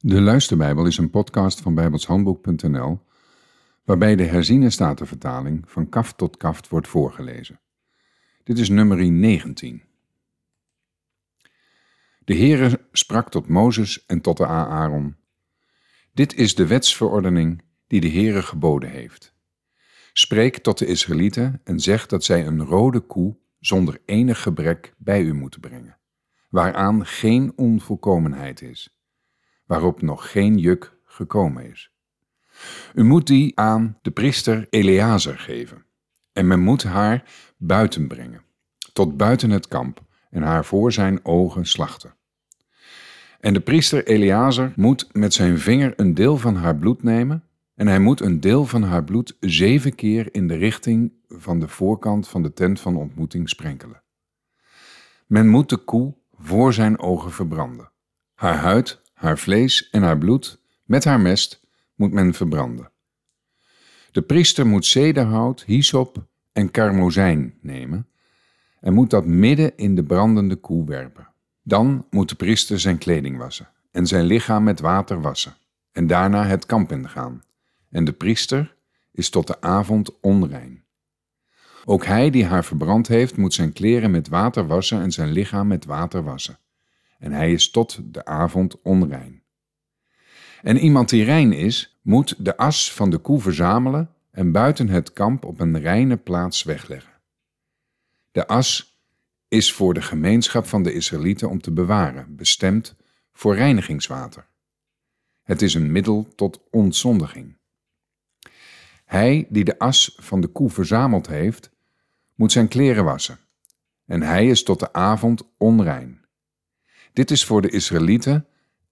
De Luisterbijbel is een podcast van bijbelshandboek.nl waarbij de herziene statenvertaling van kaft tot kaft wordt voorgelezen. Dit is nummer 19. De Heere sprak tot Mozes en tot de Aaron. Dit is de wetsverordening die de Heere geboden heeft. Spreek tot de Israëlieten en zeg dat zij een rode koe zonder enig gebrek bij u moeten brengen, waaraan geen onvolkomenheid is waarop nog geen juk gekomen is. U moet die aan de priester Eleazar geven, en men moet haar buiten brengen, tot buiten het kamp, en haar voor zijn ogen slachten. En de priester Eleazar moet met zijn vinger een deel van haar bloed nemen, en hij moet een deel van haar bloed zeven keer in de richting van de voorkant van de tent van ontmoeting sprenkelen. Men moet de koe voor zijn ogen verbranden. Haar huid haar vlees en haar bloed met haar mest moet men verbranden. De priester moet zederhout, hyssop en karmozijn nemen en moet dat midden in de brandende koe werpen. Dan moet de priester zijn kleding wassen en zijn lichaam met water wassen en daarna het kamp ingaan. En de priester is tot de avond onrein. Ook hij die haar verbrand heeft, moet zijn kleren met water wassen en zijn lichaam met water wassen en hij is tot de avond onrein. En iemand die rein is, moet de as van de koe verzamelen en buiten het kamp op een reine plaats wegleggen. De as is voor de gemeenschap van de Israëlieten om te bewaren, bestemd voor reinigingswater. Het is een middel tot ontzondiging. Hij die de as van de koe verzameld heeft, moet zijn kleren wassen, en hij is tot de avond onrein. Dit is voor de Israëlieten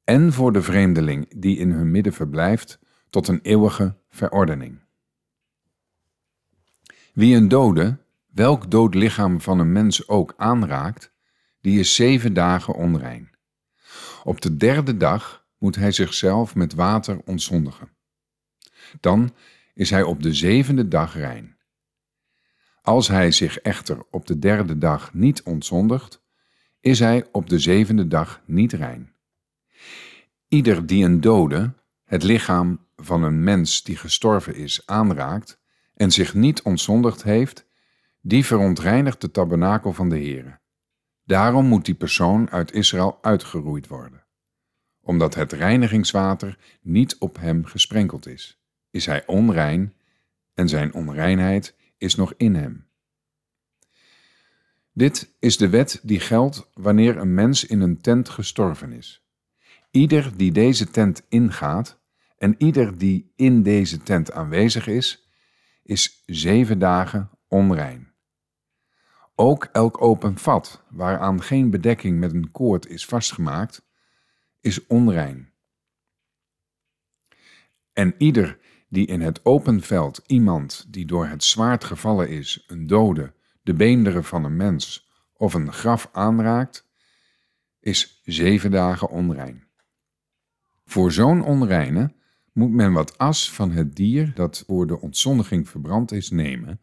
en voor de vreemdeling die in hun midden verblijft tot een eeuwige verordening. Wie een dode, welk dood lichaam van een mens ook aanraakt, die is zeven dagen onrein. Op de derde dag moet hij zichzelf met water ontzondigen. Dan is hij op de zevende dag rein. Als hij zich echter op de derde dag niet ontzondigt, is hij op de zevende dag niet rein. Ieder die een dode, het lichaam van een mens die gestorven is, aanraakt en zich niet ontzondigd heeft, die verontreinigt de tabernakel van de Heere. Daarom moet die persoon uit Israël uitgeroeid worden. Omdat het reinigingswater niet op hem gesprenkeld is, is hij onrein en zijn onreinheid is nog in hem. Dit is de wet die geldt wanneer een mens in een tent gestorven is. Ieder die deze tent ingaat en ieder die in deze tent aanwezig is, is zeven dagen onrein. Ook elk open vat, waaraan geen bedekking met een koord is vastgemaakt, is onrein. En ieder die in het open veld iemand die door het zwaard gevallen is, een dode, de beenderen van een mens of een graf aanraakt, is zeven dagen onrein. Voor zo'n onreine moet men wat as van het dier dat voor de ontzondiging verbrand is nemen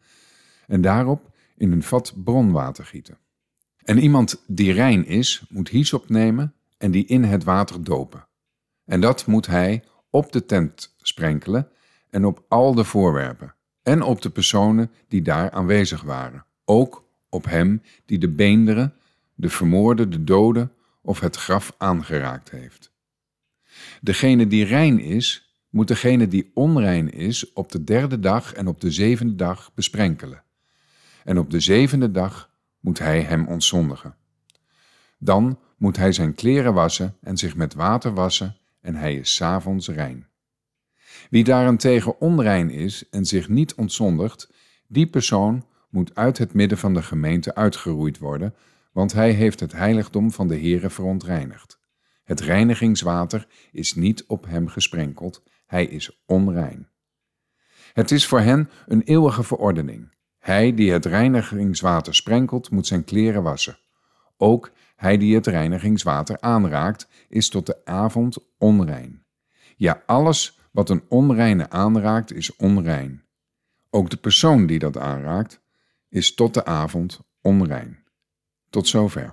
en daarop in een vat bronwater gieten. En iemand die rein is, moet hyssop nemen en die in het water dopen. En dat moet hij op de tent sprenkelen en op al de voorwerpen en op de personen die daar aanwezig waren ook op hem die de beenderen, de vermoorde, de dode of het graf aangeraakt heeft. Degene die rein is, moet degene die onrein is op de derde dag en op de zevende dag besprenkelen. En op de zevende dag moet hij hem ontzondigen. Dan moet hij zijn kleren wassen en zich met water wassen, en hij is s'avonds rein. Wie daarentegen onrein is en zich niet ontzondigt, die persoon moet uit het midden van de gemeente uitgeroeid worden, want hij heeft het heiligdom van de Heere verontreinigd. Het reinigingswater is niet op hem gesprenkeld, hij is onrein. Het is voor hen een eeuwige verordening. Hij die het reinigingswater sprenkelt, moet zijn kleren wassen. Ook hij die het reinigingswater aanraakt, is tot de avond onrein. Ja, alles wat een onreine aanraakt, is onrein. Ook de persoon die dat aanraakt, is tot de avond onrein. Tot zover.